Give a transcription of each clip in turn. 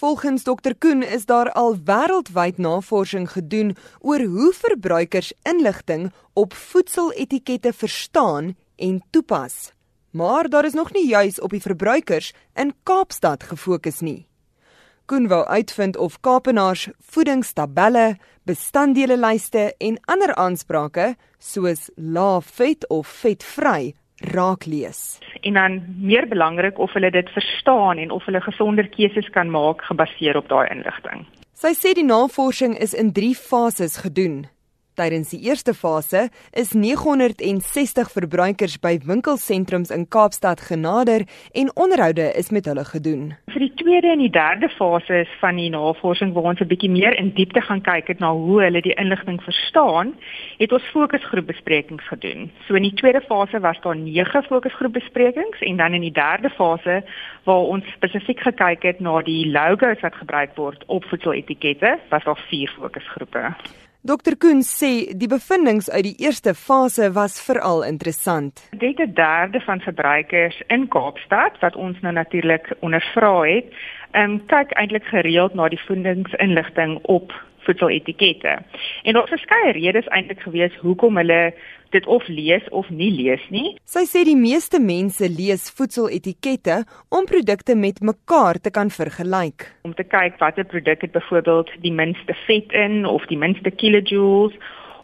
Volgens Dr Koen is daar al wêreldwyd navorsing gedoen oor hoe verbruikers inligting op voedseletikette verstaan en toepas. Maar daar is nog nie juis op die verbruikers in Kaapstad gefokus nie. Koen wou uitvind of Kaapenaars voedingstabelle, bestanddele-lyste en ander aansprake soos lae vet of vetvry raak lees. En dan meer belangrik of hulle dit verstaan en of hulle gesonder keuses kan maak gebaseer op daai inligting. Sy sê die navorsing is in 3 fases gedoen. Tydens die eerste fase is 960 verbruikers by winkelsentrums in Kaapstad genader en onderhoude is met hulle gedoen. Vir die tweede en die derde fases van die navorsing waar ons 'n bietjie meer in diepte gaan kyk het na hoe hulle die inligting verstaan, het ons fokusgroepbesprekings gedoen. So in die tweede fase was daar 9 fokusgroepbesprekings en dan in die derde fase waar ons spesifiek gekyk het na die logos wat gebruik word op voedseletikette, was daar 4 fokusgroepe. Dr Koen sê die bevindinge uit die eerste fase was veral interessant. Dit 'n derde van verbruikers in Kaapstad wat ons nou natuurlik ondervra het, ehm um, kyk eintlik gereeld na die voedingsinligting op voedseletikette. En daar verskeie redes eintlik gewees hoekom hulle dit of lees of nie lees nie. Sy sê die meeste mense lees voedseletikette om produkte met mekaar te kan vergelyk. Om te kyk watter produk het byvoorbeeld die minste vet in of die minste kilojoules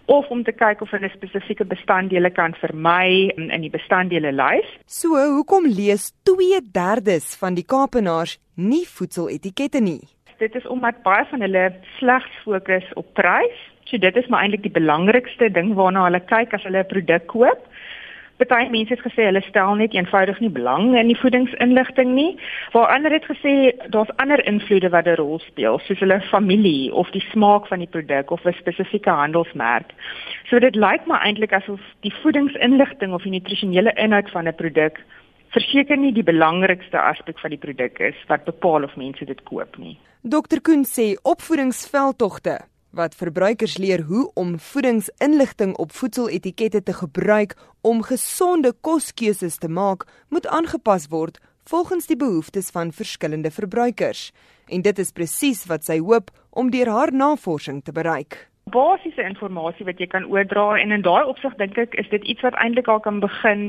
of om te kyk of hulle spesifieke bestanddele kan vermy in, in die bestanddele lys. So, hoekom lees 2/3 van die Kaapenaars nie voedseletikette nie? Dit is omdat baie van hulle slegs fokus op prys So dit is maar eintlik die belangrikste ding waarna hulle kyk as hulle 'n produk koop. Party mense het gesê hulle stel net eenvoudig nie belang in die voedingsinligting nie, waar ander het gesê daar's ander invloede wat 'n rol speel, soos hulle familie of die smaak van die produk of 'n spesifieke handelsmerk. So dit lyk maar eintlik asof die voedingsinligting of die nutrisionele inhoud van 'n produk verseker nie die belangrikste aspek van die produk is wat bepaal of mense dit koop nie. Dr Koen sê opvoedingsveldtogte wat verbruikers leer hoe om voedingsinligting op voedseletikette te gebruik om gesonde koskeuses te maak, moet aangepas word volgens die behoeftes van verskillende verbruikers. En dit is presies wat sy hoop om deur haar navorsing te bereik basiese inligting wat jy kan oordra en in daai opsig dink ek is dit iets wat eintlik al kan begin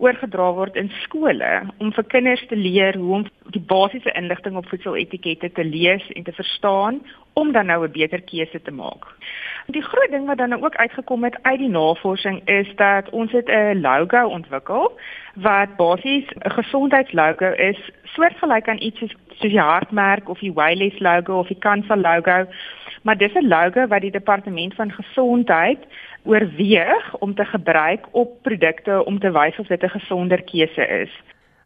oorgedra word in skole om vir kinders te leer hoe om die basiese inligting op voedseletikette te lees en te verstaan om dan nou 'n beter keuse te maak. Die groot ding wat dan nou ook uitgekom het uit die navorsing is dat ons het 'n logo ontwikkel wat basies 'n gesondheidslogo is, soortgelyk aan iets soos die hartmerk of die Wayless logo of die Kansa logo maar dis 'n logo wat die departement van gesondheid oorweeg om te gebruik op produkte om te wys of dit 'n gesonder keuse is.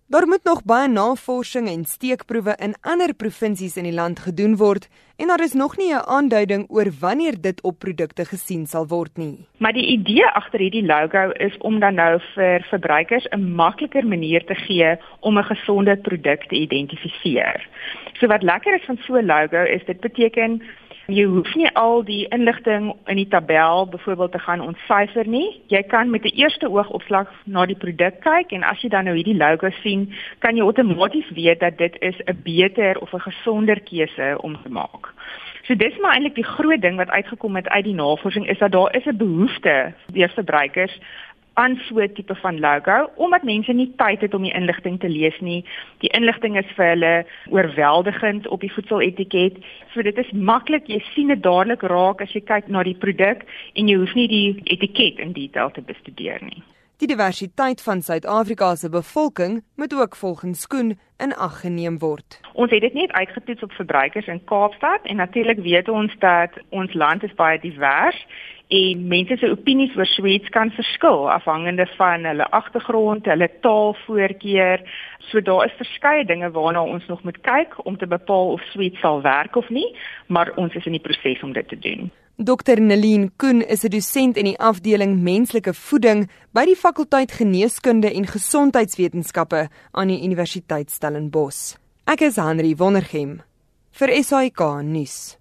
Daar moet nog baie navorsing en steekproewe in ander provinsies in die land gedoen word en daar is nog nie 'n aanduiding oor wanneer dit op produkte gesien sal word nie. Maar die idee agter hierdie logo is om dan nou vir verbruikers 'n makliker manier te gee om 'n gesonde produk te identifiseer. So wat lekker is van so 'n logo is dit beteken jy hoef nie al die inligting in die tabel byvoorbeeld te gaan ontsyfer nie. Jy kan met 'n eerste oogopslag na die produk kyk en as jy dan nou hierdie logo sien, kan jy outomaties weet dat dit is 'n beter of 'n gesonder keuse om te maak. So dis maar eintlik die groot ding wat uitgekom het uit die navorsing is dat daar is 'n behoefte deur verbruikers aan so 'n tipe van logo omdat mense nie tyd het om die inligting te lees nie. Die inligting is vir hulle oorweldigend op die voedseletiket. So dit is maklik, jy sien dit dadelik raak as jy kyk na die produk en jy hoef nie die etiket in detail te bestudeer nie. Die diversiteit van Suid-Afrika se bevolking moet ook volgens Koen in ag geneem word. Ons het dit net uitgetoets op verbruikers in Kaapstad en natuurlik weet ons dat ons land is baie divers en mense se opinies oor sweets kan verskil afhangende van hulle agtergrond, hulle taalvoorkeur. So daar is verskeie dinge waarna ons nog moet kyk om te bepaal of sweets sal werk of nie, maar ons is in die proses om dit te doen. Dr Nelien Koen is 'n dosent in die afdeling menslike voeding by die fakulteit geneeskunde en gesondheidswetenskappe aan die Universiteit Stellenbosch. Ek is Henry Wondergem vir SAK nuus.